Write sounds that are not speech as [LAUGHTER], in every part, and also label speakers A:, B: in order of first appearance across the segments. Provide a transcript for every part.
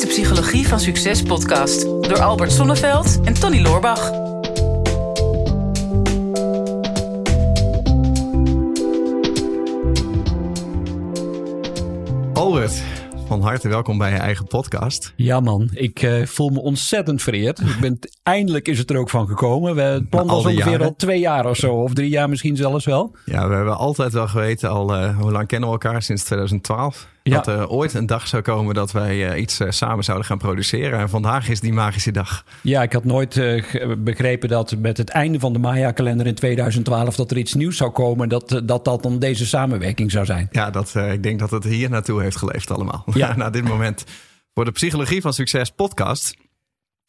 A: is de Psychologie van Succes podcast door Albert Sonneveld en Tony Loorbach.
B: Albert, van harte welkom bij je eigen podcast.
C: Ja man, ik uh, voel me ontzettend vereerd. Ik ben, [LAUGHS] eindelijk is het er ook van gekomen. We, het plan was ongeveer jaren. al twee jaar of zo, of drie jaar misschien zelfs wel.
B: Ja, we hebben altijd wel geweten, al uh, hoe lang kennen we elkaar? Sinds 2012. Dat er ooit een dag zou komen dat wij uh, iets samen zouden gaan produceren. En vandaag is die magische dag.
C: Ja, ik had nooit begrepen dat met het einde van de Maya-kalender in 2012... dat er iets nieuws zou komen, dat dat, dat dan deze samenwerking zou zijn.
B: Ja, dat, ik denk dat het hier naartoe heeft geleefd allemaal. Ja. [LAUGHS] Na dit moment voor de Psychologie van Succes podcast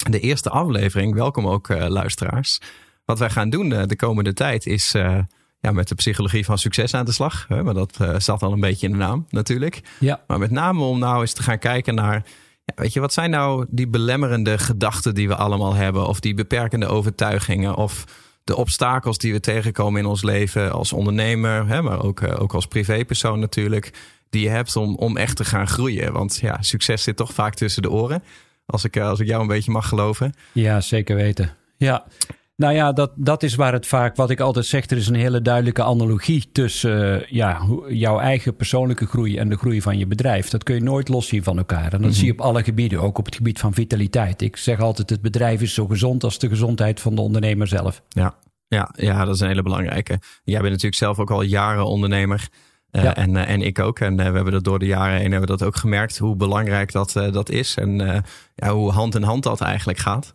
B: de eerste aflevering. Welkom ook uh, luisteraars. Wat wij gaan doen uh, de komende tijd is uh, ja, met de psychologie van succes aan de slag. maar dat zat al een beetje in de naam natuurlijk. Ja. Maar met name om nou eens te gaan kijken naar... Ja, weet je, wat zijn nou die belemmerende gedachten die we allemaal hebben? Of die beperkende overtuigingen? Of de obstakels die we tegenkomen in ons leven als ondernemer... Hè, maar ook, ook als privépersoon natuurlijk... die je hebt om, om echt te gaan groeien. Want ja, succes zit toch vaak tussen de oren... Als ik, eh, als ik jou een beetje mag geloven.
C: Ja, zeker weten. Ja. Nou ja, dat, dat is waar het vaak, wat ik altijd zeg, er is een hele duidelijke analogie tussen uh, ja, jouw eigen persoonlijke groei en de groei van je bedrijf. Dat kun je nooit loszien van elkaar. En dat mhm. zie je op alle gebieden, ook op het gebied van vitaliteit. Ik zeg altijd, het bedrijf is zo gezond als de gezondheid van de ondernemer zelf.
B: Ja, ja, ja dat is een hele belangrijke. Jij bent natuurlijk zelf ook al jaren ondernemer. Uh, en, uh, en ik ook. En uh, we hebben dat door de jaren heen hebben we dat ook gemerkt, hoe belangrijk dat, dat is. En ja, hoe hand in hand dat eigenlijk gaat.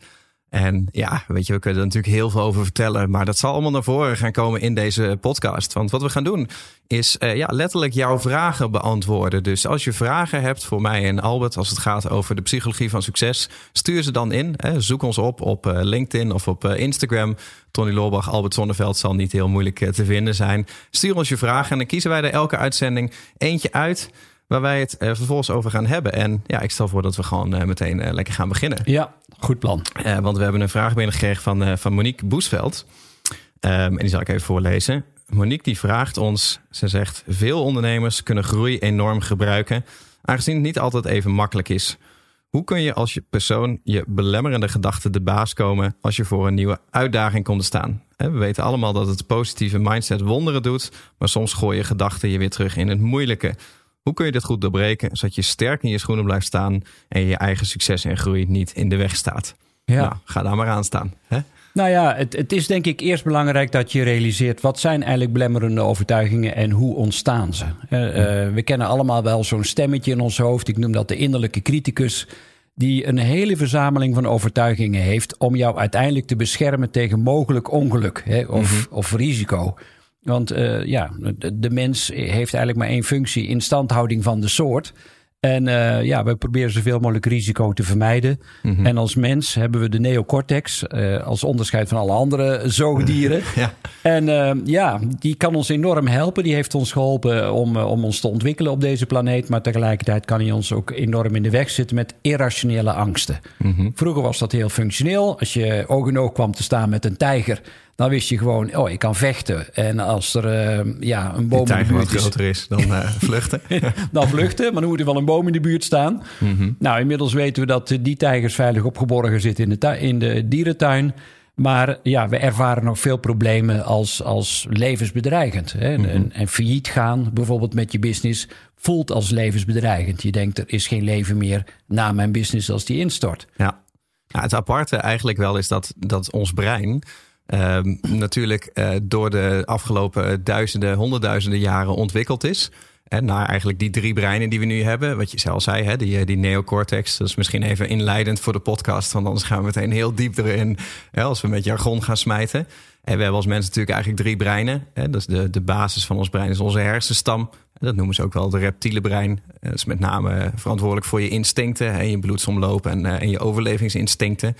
B: En ja, weet je, we kunnen er natuurlijk heel veel over vertellen. Maar dat zal allemaal naar voren gaan komen in deze podcast. Want wat we gaan doen is uh, ja, letterlijk jouw vragen beantwoorden. Dus als je vragen hebt voor mij en Albert als het gaat over de psychologie van succes, stuur ze dan in. Hè. Zoek ons op op uh, LinkedIn of op uh, Instagram. Tony Loorbach, Albert Zonneveld zal niet heel moeilijk te vinden zijn. Stuur ons je vragen en dan kiezen wij er elke uitzending eentje uit waar wij het uh, vervolgens over gaan hebben. En ja, ik stel voor dat we gewoon uh, meteen uh, lekker gaan beginnen.
C: Ja, goed plan.
B: want we hebben een vraag binnengekregen van, van Monique Boesveld. Um, en die zal ik even voorlezen. Monique die vraagt ons, ze zegt... veel ondernemers kunnen groei enorm gebruiken... aangezien het niet altijd even makkelijk is. Hoe kun je als je persoon je belemmerende gedachten de baas komen... als je voor een nieuwe uitdaging komt te staan? We weten allemaal dat het positieve mindset wonderen doet... maar soms gooien gedachten je weer terug in het moeilijke... Hoe kun je dit goed doorbreken, zodat je sterk in je schoenen blijft staan en je eigen succes en groei niet in de weg staat? Ja. Nou, ga daar maar aan staan. Hè?
C: Nou ja, het, het, is denk ik eerst belangrijk dat je realiseert wat zijn eigenlijk belemmerende overtuigingen en hoe ontstaan ze. Uh, we kennen allemaal wel zo'n stemmetje in ons hoofd, ik noem dat de innerlijke criticus, die een hele verzameling van overtuigingen heeft om jou uiteindelijk te beschermen tegen mogelijk ongeluk hè, of, mhm. of risico. Want uh, ja, de, de, mens heeft eigenlijk maar één functie: instandhouding van de soort. En uh, ja, we proberen zoveel mogelijk risico te vermijden. Mm-hmm. En als mens hebben we de neocortex uh, als onderscheid van alle andere zoogdieren. [LAUGHS] ja. En uh, ja, die kan ons enorm helpen. Die heeft ons geholpen om, om ons te ontwikkelen op deze planeet. Maar tegelijkertijd kan hij ons ook enorm in de weg zitten met irrationele angsten. Mm-hmm. Vroeger was dat heel functioneel. Als je oog in oog kwam te staan met een tijger dan wist je gewoon, oh, ik kan vechten. En als er uh, ja, een boom in de buurt
B: is... groter is, dan uh, [LAUGHS] vluchten. [LAUGHS]
C: dan vluchten, maar dan moet er wel een boom in de buurt staan. Mm-hmm. Nou, inmiddels weten we dat die tijgers veilig opgeborgen zitten in de, in de dierentuin. Maar ja, we ervaren nog veel problemen als, als levensbedreigend. Hè? Mm-hmm. en, en failliet gaan, bijvoorbeeld met je business, voelt als levensbedreigend. Je denkt, er is geen leven meer na mijn business als die instort.
B: Ja. Nou, het aparte eigenlijk wel is dat, dat ons brein Um, natuurlijk uh, door de afgelopen duizenden, honderdduizenden jaren ontwikkeld is. En naar eigenlijk die drie breinen die we nu hebben. Wat je zelf zei, hè, die, eh, die neocortex. Dat is misschien even inleidend voor de podcast. Want anders gaan we meteen heel diep erin. Hè, als we met jargon gaan smijten. En we hebben als mensen natuurlijk eigenlijk drie breinen. Hè. Dat is de, de basis van ons brein is onze hersenstam. Dat noemen ze ook wel de reptiele brein. Dat is met name verantwoordelijk voor je instincten. En je bloedsomloop en, en je overlevingsinstincten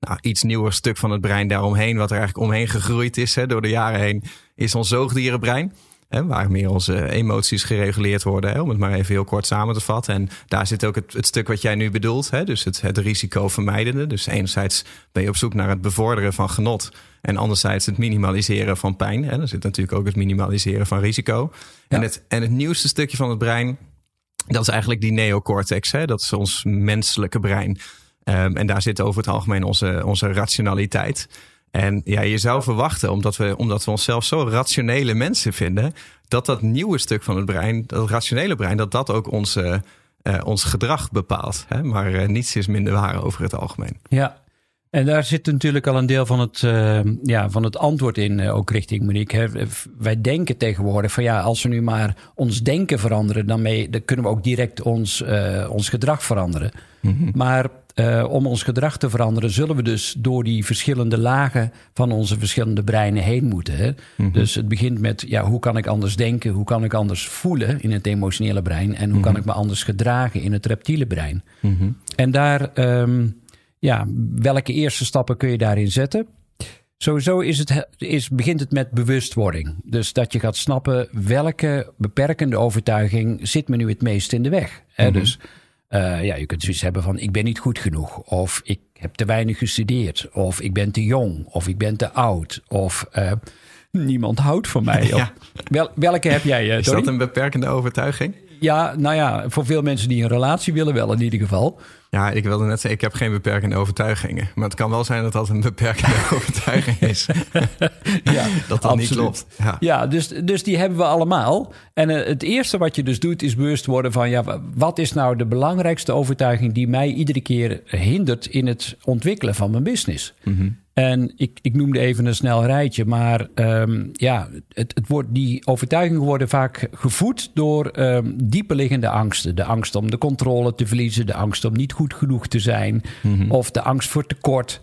B: nou, iets nieuwer stuk van het brein daaromheen, wat er eigenlijk omheen gegroeid is hè, door de jaren heen, is ons zoogdierenbrein. Hè, waar meer onze emoties gereguleerd worden, hè, om het maar even heel kort samen te vatten. En daar zit ook het, het stuk wat jij nu bedoelt, hè, dus het, het risico vermijdende. Dus enerzijds ben je op zoek naar het bevorderen van genot. En anderzijds het minimaliseren van pijn. Hè. Er zit natuurlijk ook het minimaliseren van risico. En, het, en het nieuwste stukje van het brein Dat is eigenlijk die neocortex. Hè? Dat is ons menselijke brein. Um, en daar zit over het algemeen onze, onze rationaliteit. En ja, je zou verwachten, omdat we, omdat we onszelf zo rationele mensen vinden, dat dat nieuwe stuk van het brein, dat rationele brein, dat dat ook onze, uh, ons gedrag bepaalt. Hè? Maar uh, niets is minder waar over het algemeen.
C: Ja, en daar zit natuurlijk al een deel van het, uh, ja, van het antwoord in, ook richting Monique. Hè. Wij denken tegenwoordig van ja, als we nu maar ons denken veranderen, dan, mee, dan kunnen we ook direct ons, ons gedrag veranderen. Mm -hmm. Maar om ons gedrag te veranderen, zullen we dus door die verschillende lagen van onze verschillende breinen heen moeten. Hè? Mm-hmm. Dus het begint met ja, hoe kan ik anders denken, hoe kan ik anders voelen in het emotionele brein en hoe mm-hmm. kan ik me anders gedragen in het reptiele brein. En daar, um, ja, welke eerste stappen kun je daarin zetten? Sowieso is het, is, begint het met bewustwording. Dus dat je gaat snappen welke beperkende overtuiging zit me nu het meest in de weg. Hè? Dus uh, ja, je kunt zoiets hebben van ik ben niet goed genoeg. Of ik heb te weinig gestudeerd. Of ik ben te jong. Of ik ben te oud. Of uh, niemand houdt van mij. [LAUGHS] Ja. Wel, welke heb jij, uh,
B: Is dat een beperkende overtuiging?
C: Ja, nou ja, voor veel mensen die een relatie willen wel in ieder geval.
B: Ja, ik wilde net zeggen, ik heb geen beperkende overtuigingen. Maar het kan wel zijn dat dat een beperkende [LAUGHS] overtuiging is. [LAUGHS] ja, [LAUGHS] dat dat niet klopt.
C: Ja, ja dus, dus die hebben we allemaal. En uh, het eerste wat je dus doet, is bewust worden van... ja, wat is nou de belangrijkste overtuiging... die mij iedere keer hindert in het ontwikkelen van mijn business? Mm -hmm. En ik, ik noemde even een snel rijtje, maar um, ja, het, het wordt, die overtuigingen worden vaak gevoed door um, diepe liggende angsten. De angst om de controle te verliezen, de angst om niet goed genoeg te zijn, mm -hmm. of de angst voor tekort.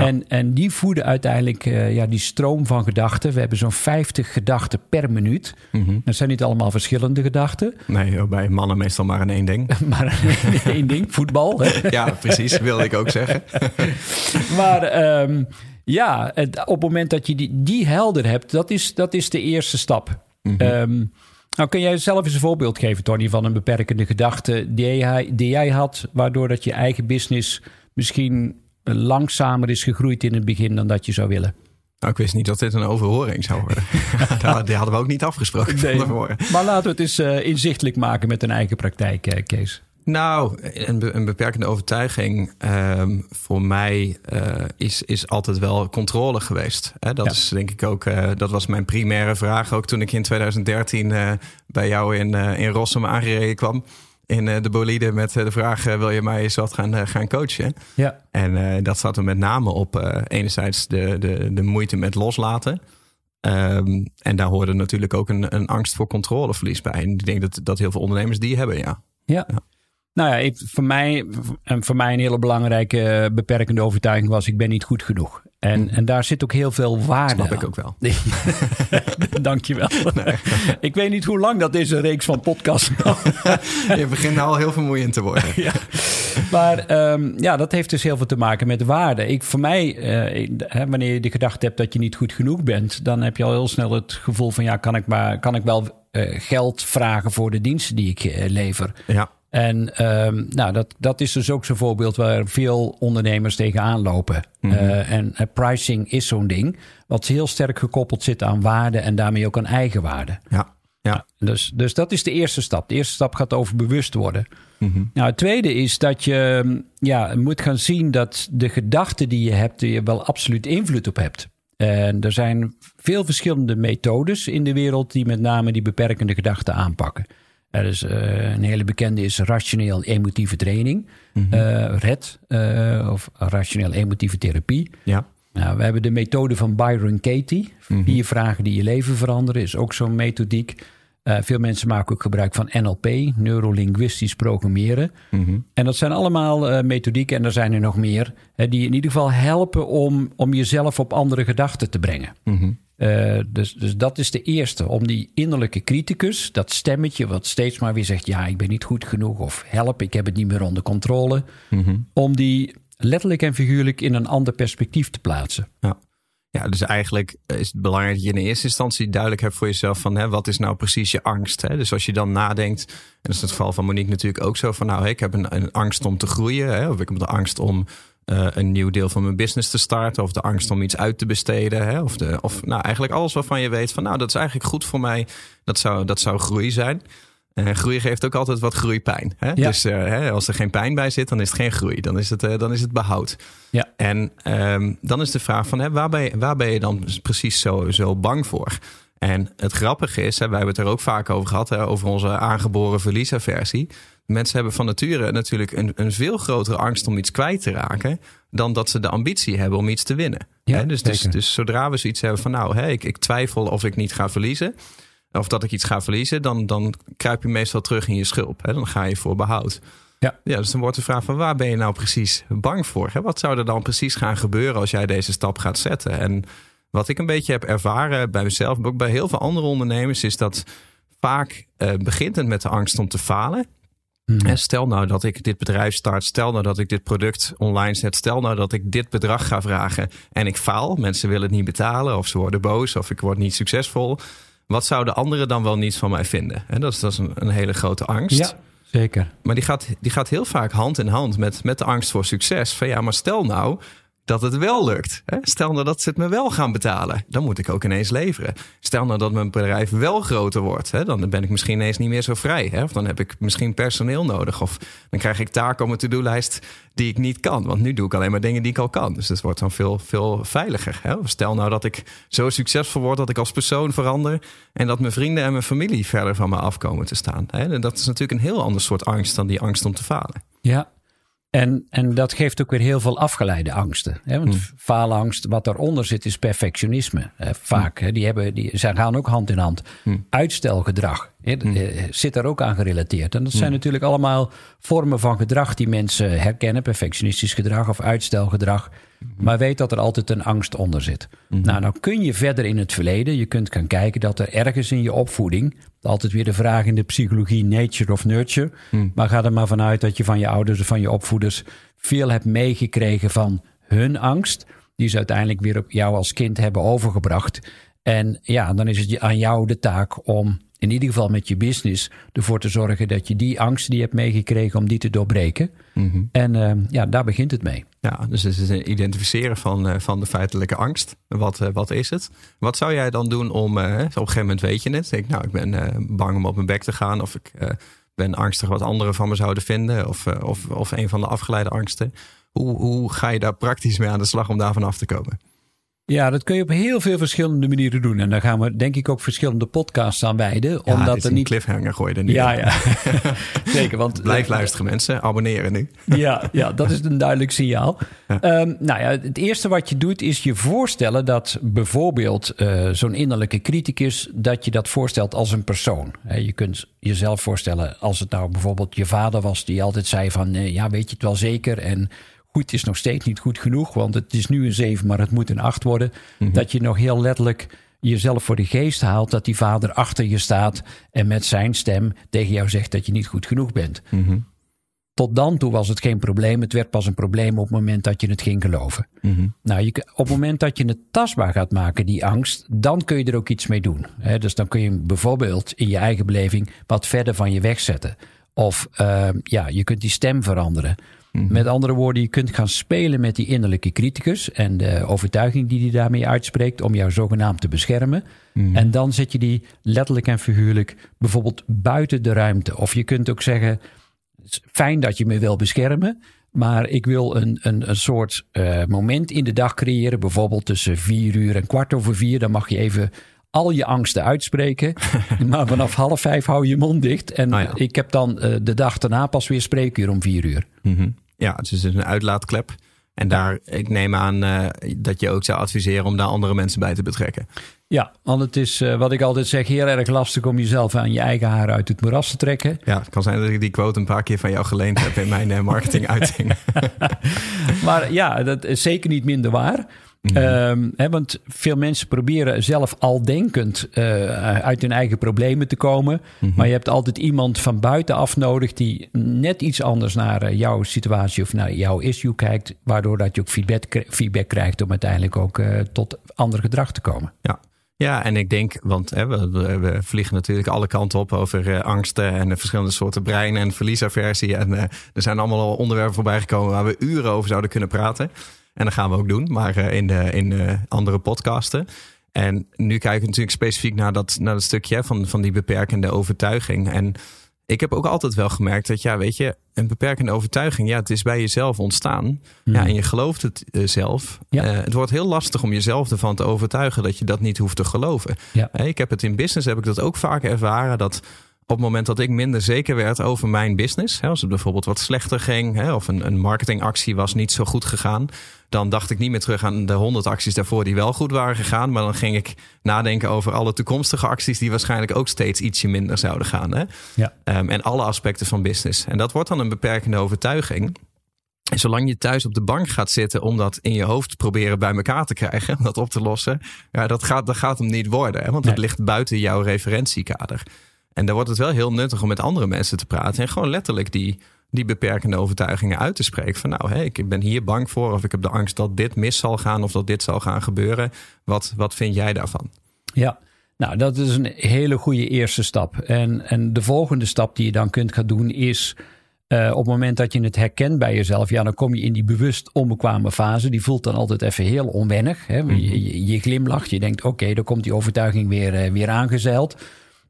C: Ja. En, en die voeden uiteindelijk uh, ja, die stroom van gedachten. We hebben zo'n 50 gedachten per minuut. Mm -hmm. Dat zijn niet allemaal verschillende gedachten.
B: Nee, bij mannen meestal maar in één ding. [LAUGHS]
C: maar in één ding, voetbal. [LAUGHS]
B: ja, precies, wilde ik ook zeggen. [LAUGHS]
C: maar um, ja, het, op het moment dat je die, die helder hebt, dat is, dat is de eerste stap. Mm -hmm. um, nou, kun jij zelf eens een voorbeeld geven, Tony, van een beperkende gedachte die jij, die jij had, waardoor dat je eigen business misschien langzamer is gegroeid in het begin dan dat je zou willen?
B: Nou, ik wist niet dat dit een overhoring zou worden. [LAUGHS] [LAUGHS] Die hadden we ook niet afgesproken.
C: Nee, maar laten we het eens uh, inzichtelijk maken met een eigen praktijk, uh, Kees.
B: Nou, een, een beperkende overtuiging um, voor mij uh, is, is altijd wel controle geweest. Hè? Dat ja. is denk ik ook, uh, dat was mijn primaire vraag. Ook toen ik in 2013 uh, bij jou in, in Rossum aangereden kwam. In de bolide met de vraag: wil je mij eens wat gaan, gaan coachen? Ja. En dat zat er met name op enerzijds de, de, de moeite met loslaten. Um, en daar hoorde natuurlijk ook een, een angst voor controleverlies bij. En ik denk dat, dat heel veel ondernemers die hebben, ja.
C: Ja. ja. Nou ja, ik, voor, mij, en voor mij een hele belangrijke beperkende overtuiging was: ik ben niet goed genoeg. En, en daar zit ook heel veel waarde
B: Snap ik ook wel. [LAUGHS]
C: Dankjewel. Nee. Ik weet niet hoe lang dat is, een reeks van podcasts. [LAUGHS]
B: je begint nou al heel vermoeiend te worden. [LAUGHS]
C: ja. Maar um, ja, dat heeft dus heel veel te maken met waarde. Ik, voor mij, uh, wanneer je de gedachte hebt dat je niet goed genoeg bent... dan heb je al heel snel het gevoel van... ja, kan ik, maar, kan ik wel uh, geld vragen voor de diensten die ik uh, lever?
B: Ja.
C: En um, nou, dat, dat is dus ook zo'n voorbeeld waar veel ondernemers tegenaan lopen. Mm -hmm. uh, en uh, pricing is zo'n ding, wat heel sterk gekoppeld zit aan waarde en daarmee ook aan eigenwaarde.
B: Ja. Ja.
C: Dus, dus dat is de eerste stap. De eerste stap gaat over bewust worden. Mm -hmm. Nou, het tweede is dat je ja, moet gaan zien dat de gedachten die je hebt, je wel absoluut invloed op hebt. En er zijn veel verschillende methodes in de wereld die met name die beperkende gedachten aanpakken. Er is uh, een hele bekende is rationeel emotieve training, mm -hmm. uh, RED, uh, of rationeel emotieve therapie.
B: Ja.
C: Nou, we hebben de methode van Byron Katie. Mm -hmm. Vier vragen die je leven veranderen, is ook zo'n methodiek. veel mensen maken ook gebruik van NLP, neurolinguistisch programmeren. Mm -hmm. En dat zijn allemaal methodieken, en er zijn er nog meer, die in ieder geval helpen om, om jezelf op andere gedachten te brengen. Uh, dus, dus dat is de eerste. Om die innerlijke criticus, dat stemmetje wat steeds maar weer zegt: ja, ik ben niet goed genoeg. Of help, ik heb het niet meer onder controle. Mm -hmm. Om die letterlijk en figuurlijk in een ander perspectief te plaatsen.
B: Ja. Ja, dus eigenlijk is het belangrijk dat je in eerste instantie duidelijk hebt voor jezelf van hè, wat is nou precies je angst. Hè? Dus als je dan nadenkt, en dat is het geval van Monique natuurlijk ook zo van nou, ik heb een, een angst om te groeien, hè, of ik heb de angst om uh, een nieuw deel van mijn business te starten. Of de angst om iets uit te besteden. Hè? Of, de, of nou, eigenlijk alles waarvan je weet van nou, dat is eigenlijk goed voor mij. Dat zou, dat zou groei zijn. En groei geeft ook altijd wat groeipijn. Hè?
C: Ja.
B: Dus eh, hè, als er geen pijn bij zit, dan is het geen groei. Dan is het, eh, dan is het behoud.
C: Ja.
B: En ehm, dan is de vraag van hè, waar, ben je, waar ben je dan precies zo, zo bang voor? En het grappige is, hè, wij hebben het er ook vaak over gehad, hè, over onze aangeboren verliesaversie. Mensen hebben van nature natuurlijk een, een veel grotere angst om iets kwijt te raken, dan dat ze de ambitie hebben om iets te winnen.
C: Ja,
B: Hè, dus, dus, dus zodra we zoiets hebben van, nou, hè, ik, ik twijfel of ik niet ga verliezen, of dat ik iets ga verliezen, dan, dan kruip je meestal terug in je schulp. Hè? Dan ga je voor behoud.
C: Ja.
B: ja, dus dan wordt de vraag van waar ben je nou precies bang voor? Hè? Wat zou er dan precies gaan gebeuren als jij deze stap gaat zetten? En wat ik een beetje heb ervaren bij mezelf, maar ook bij heel veel andere ondernemers, is dat vaak eh, begint het met de angst om te falen. En stel nou dat ik dit bedrijf start, stel nou dat ik dit product online zet, stel nou dat ik dit bedrag ga vragen en ik faal. Mensen willen het niet betalen of ze worden boos of ik word niet succesvol. Wat zouden anderen dan wel niet van mij vinden? En dat is, dat is een, een hele grote angst.
C: Ja, zeker.
B: Maar die gaat, die gaat heel vaak hand in hand met, met de angst voor succes. Van ja, maar stel nou dat het wel lukt. Stel nou dat ze het me wel gaan betalen. Dan moet ik ook ineens leveren. Stel nou dat mijn bedrijf wel groter wordt. Dan ben ik misschien ineens niet meer zo vrij. Of dan heb ik misschien personeel nodig. Of dan krijg ik taken op mijn to-do-lijst die ik niet kan. Want nu doe ik alleen maar dingen die ik al kan. Dus het wordt dan veel, veel veiliger. Stel nou dat ik zo succesvol word dat ik als persoon verander. En dat mijn vrienden en mijn familie verder van me afkomen te staan. En dat is natuurlijk een heel ander soort angst dan die angst om te falen.
C: Ja. En, en dat geeft ook weer heel veel afgeleide angsten. Hè? Want faalangst, wat daaronder zit, is perfectionisme. Hè? Vaak. Hè? Die hebben, die, zij gaan ook hand in hand. Uitstelgedrag hè? eh, zit daar ook aan gerelateerd. En dat zijn natuurlijk allemaal vormen van gedrag die mensen herkennen. Perfectionistisch gedrag of uitstelgedrag. Maar weet dat er altijd een angst onder zit. Nou, nou kun je verder in het verleden. Je kunt gaan kijken dat er ergens in je opvoeding. Altijd weer de vraag in de psychologie: nature of nurture. Maar ga er maar vanuit dat je van je ouders of van je opvoeders. veel hebt meegekregen van hun angst. Die ze uiteindelijk weer op jou als kind hebben overgebracht. En ja, dan is het aan jou de taak om. In ieder geval met je business ervoor te zorgen dat je die angst die je hebt meegekregen, om die te doorbreken. En eh, ja, daar begint het mee.
B: Ja, dus het is een identificeren van, eh, van de feitelijke angst. Wat, eh, wat is het? Wat zou jij dan doen om, op een gegeven moment weet je het. Denk, nou, ik ben bang om op mijn bek te gaan. Of ik ben angstig wat anderen van me zouden vinden. Of, of, of een van de afgeleide angsten. Hoe, hoe ga je daar praktisch mee aan de slag om daarvan af te komen?
C: Ja, dat kun je op heel veel verschillende manieren doen. En daar gaan we denk ik ook verschillende podcasts aan wijden.
B: Ja,
C: omdat er
B: een
C: niet.
B: cliffhanger gooi je er niet
C: Ja, ja. [LAUGHS] Zeker. Want [LAUGHS]
B: Blijf
C: eh,
B: luisteren mensen. Abonneren nu. [LAUGHS]
C: Ja, ja, dat is een duidelijk signaal. Ehm, nou ja, het eerste wat je doet is je voorstellen dat bijvoorbeeld eh, zo'n innerlijke criticus, dat je dat voorstelt als een persoon. Je kunt jezelf voorstellen als het nou bijvoorbeeld je vader was die altijd zei van, eh, ja, weet je het wel zeker en goed is nog steeds niet goed genoeg, want het is nu een 7, maar het moet een 8 worden. Dat je nog heel letterlijk jezelf voor de geest haalt dat die vader achter je staat en met zijn stem tegen jou zegt dat je niet goed genoeg bent. Tot dan toe was het geen probleem. Het werd pas een probleem op het moment dat je het ging geloven. Nou, je, op het moment dat je het tastbaar gaat maken, die angst, dan kun je er ook iets mee doen. Dus dan kun je bijvoorbeeld in je eigen beleving wat verder van je wegzetten. Of eh, ja, je kunt die stem veranderen. Met andere woorden, je kunt gaan spelen met die innerlijke criticus en de overtuiging die die daarmee uitspreekt om jou zogenaamd te beschermen. En dan zet je die letterlijk en figuurlijk bijvoorbeeld buiten de ruimte. Of je kunt ook zeggen, fijn dat je me wil beschermen. Maar ik wil een, een, een soort eh, moment in de dag creëren. Bijvoorbeeld tussen vier uur en kwart over vier. Dan mag je even al je angsten uitspreken. [LAUGHS] maar vanaf half vijf hou je mond dicht. En
B: Ah ja.
C: ik heb dan eh, de dag daarna pas weer spreekuur om vier uur.
B: Mhm. Ja, het is dus een uitlaatklep. En daar, ik neem aan eh, dat je ook zou adviseren om daar andere mensen bij te betrekken.
C: Ja, want het is eh, wat ik altijd zeg heel erg lastig om jezelf aan je eigen haar uit het moeras te trekken.
B: Ja, het kan zijn dat ik die quote een paar keer van jou geleend heb in mijn marketinguiting. [LAUGHS]
C: Maar ja, dat is zeker niet minder waar. Hè, want veel mensen proberen zelf al denkend eh, uit hun eigen problemen te komen. Maar je hebt altijd iemand van buitenaf nodig die net iets anders naar eh, jouw situatie of naar jouw issue kijkt. Waardoor dat je ook feedback, feedback krijgt om uiteindelijk ook eh, tot ander gedrag te komen.
B: Ja. Ja, en ik denk, want hè, we, vliegen natuurlijk alle kanten op over angsten en de verschillende soorten brein en verliesaversie. En er zijn allemaal al onderwerpen voorbij gekomen waar we uren over zouden kunnen praten. En dat gaan we ook doen, maar eh, in, de, in de andere podcasten. En nu kijken we natuurlijk specifiek naar dat, naar dat stukje van, van die beperkende overtuiging. En ik heb ook altijd wel gemerkt dat, ja, weet je, een beperkende overtuiging, ja, het is bij jezelf ontstaan. Ja, en je gelooft het eh, zelf.
C: Ja.
B: Eh, het wordt heel lastig om jezelf ervan te overtuigen dat je dat niet hoeft te geloven.
C: Ja.
B: Ik heb het in business, heb ik dat ook vaak ervaren, dat op het moment dat ik minder zeker werd over mijn business, hè, als het bijvoorbeeld wat slechter ging, hè, of een, een marketingactie was niet zo goed gegaan, dan dacht ik niet meer terug aan de honderd acties daarvoor die wel goed waren gegaan. Maar dan ging ik nadenken over alle toekomstige acties die waarschijnlijk ook steeds ietsje minder zouden gaan. Hè?
C: Ja.
B: Um, en alle aspecten van business. En dat wordt dan een beperkende overtuiging. En zolang je thuis op de bank gaat zitten om dat in je hoofd proberen bij elkaar te krijgen, om [LAUGHS] dat op te lossen, ja, dat, gaat, dat gaat hem niet worden. Hè? Want
C: Nee.
B: het ligt buiten jouw referentiekader. En dan wordt het wel heel nuttig om met andere mensen te praten. En gewoon letterlijk die, die beperkende overtuigingen uit te spreken. Van nou, hé, ik ben hier bang voor. Of ik heb de angst dat dit mis zal gaan. Of dat dit zal gaan gebeuren. Wat, wat vind jij daarvan?
C: Ja, nou dat is een hele goede eerste stap. En, en de volgende stap die je dan kunt gaan doen is... eh, op het moment dat je het herkent bij jezelf... ja, dan kom je in die bewust onbekwame fase. Die voelt dan altijd even heel onwennig. Hè? Je, je, je glimlacht, je denkt... oké, dan komt die overtuiging weer, eh, weer aangezeild.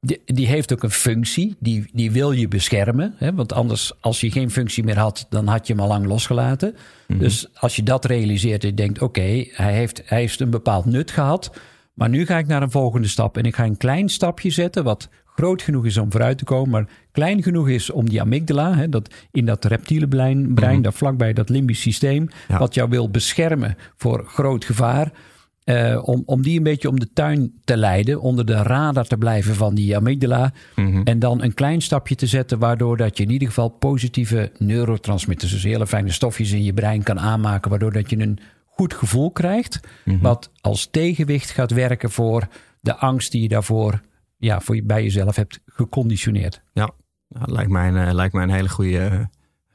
C: Die, die heeft ook een functie, die, die wil je beschermen. Hè? Want anders, als je geen functie meer had... dan had je hem al lang losgelaten. Dus als je dat realiseert en je denkt... oké, hij, heeft, hij heeft een bepaald nut gehad... Maar nu ga ik naar een volgende stap en ik ga een klein stapje zetten, wat groot genoeg is om vooruit te komen, maar klein genoeg is om die amygdala, hè, dat in dat reptiele brein, brein daar vlakbij dat limbisch systeem,
B: Ja.
C: wat jou wil beschermen voor groot gevaar, eh, om, om die een beetje om de tuin te leiden, onder de radar te blijven van die amygdala. En dan een klein stapje te zetten, waardoor dat je in ieder geval positieve neurotransmitters, dus hele fijne stofjes in je brein kan aanmaken, waardoor dat je een goed gevoel krijgt, wat als tegenwicht gaat werken voor de angst die je daarvoor ja, voor je, bij jezelf hebt geconditioneerd.
B: Ja, nou, lijkt, mij een, eh, lijkt mij een hele goede, eh,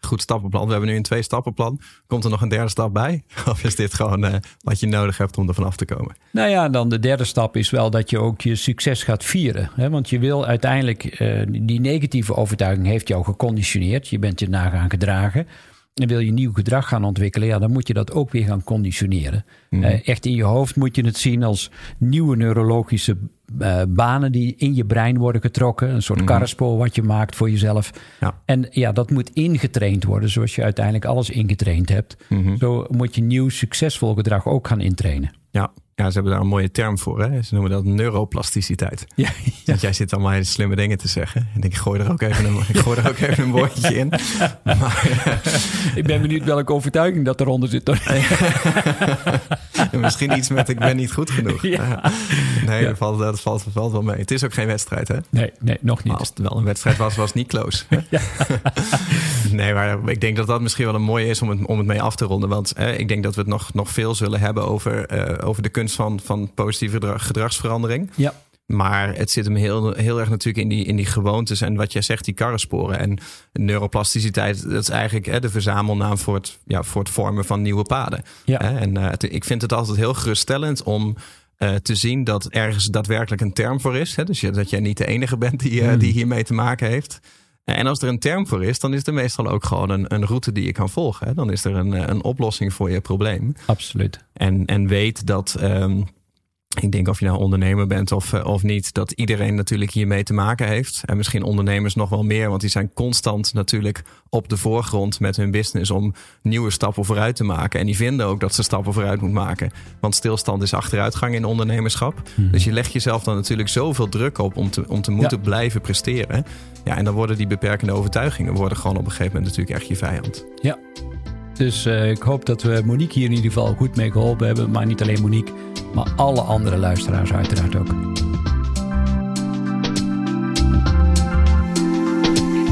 B: goed stappenplan. We hebben nu een twee stappenplan. Komt er nog een derde stap bij? [LAUGHS] Of is dit gewoon eh, wat je nodig hebt om er vanaf te komen?
C: Nou ja, dan de derde stap is wel dat je ook je succes gaat vieren. Hè? Want je wil uiteindelijk, eh, die negatieve overtuiging heeft jou geconditioneerd. Je bent je na gaan gedragen. En wil je nieuw gedrag gaan ontwikkelen, ja, dan moet je dat ook weer gaan conditioneren. Eh, echt in je hoofd moet je het zien als nieuwe neurologische eh, banen die in je brein worden getrokken. Een soort karrespoor wat je maakt voor jezelf.
B: Ja.
C: En ja, dat moet ingetraind worden, zoals je uiteindelijk alles ingetraind hebt. Zo moet je nieuw succesvol gedrag ook gaan intrainen.
B: Ja. Ja, ze hebben daar een mooie term voor. Hè? Ze noemen dat neuroplasticiteit. [LAUGHS]
C: Ja,
B: Want jij zit allemaal hele slimme dingen te zeggen. En ik gooi er ook even een, ik gooi er ook even een woordje in. [LAUGHS] Maar [LAUGHS]
C: Ik ben benieuwd welke overtuiging dat eronder zit.
B: eh, misschien iets met ik ben niet goed genoeg.
C: Ja.
B: Nee, dat, valt, dat valt, valt wel mee. Het is ook geen wedstrijd, hè?
C: Nee, nee, nog
B: Maar
C: niet.
B: als het wel een wedstrijd was, was het niet close. nee, maar ik denk dat dat misschien wel een mooie is om het, om het mee af te ronden. Want eh, ik denk dat we het nog, nog veel zullen hebben over, eh, over de kunst van, van positieve gedrag- gedragsverandering.
C: Ja,
B: Maar het zit hem heel, heel erg natuurlijk in die, in die gewoontes en wat jij zegt, die karrensporen. En neuroplasticiteit, dat is eigenlijk hè, de verzamelnaam voor het, ja, voor het vormen van nieuwe paden.
C: Ja.
B: En eh, het- ik vind het altijd heel geruststellend om eh, te zien dat ergens daadwerkelijk een term voor is. Hè? Dus je, dat jij niet de enige bent die, eh, die hiermee te maken heeft. En als er een term voor is, dan is er meestal ook gewoon een, een route die je kan volgen. Dan is er een, eh, een oplossing voor je probleem.
C: absoluut.
B: En, en weet dat, ehm, ik denk of je nou ondernemer bent of, eh, of niet, dat iedereen natuurlijk hiermee te maken heeft. En misschien ondernemers nog wel meer, want die zijn constant natuurlijk op de voorgrond met hun business om nieuwe stappen vooruit te maken. En die vinden ook dat ze stappen vooruit moeten maken. Want stilstand is achteruitgang in ondernemerschap. Dus je legt jezelf dan natuurlijk zoveel druk op om te, om te moeten blijven presteren. Ja, en dan worden die beperkende overtuigingen worden gewoon op een gegeven moment natuurlijk echt je vijand.
C: Ja. Dus eh, ik hoop dat we Monique hier in ieder geval goed mee geholpen hebben. Maar niet alleen Monique, maar alle andere luisteraars uiteraard ook.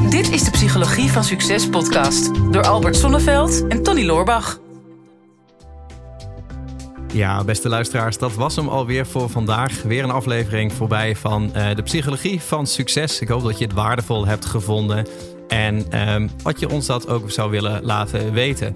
A: Dit is de Psychologie van Succes podcast door Albert Sonneveld en Tony Loorbach.
B: Ja, beste luisteraars, dat was hem alweer voor vandaag. Weer een aflevering voorbij van eh, de psychologie van succes. Ik hoop dat je het waardevol hebt gevonden. En ehm, wat je ons dat ook zou willen laten weten.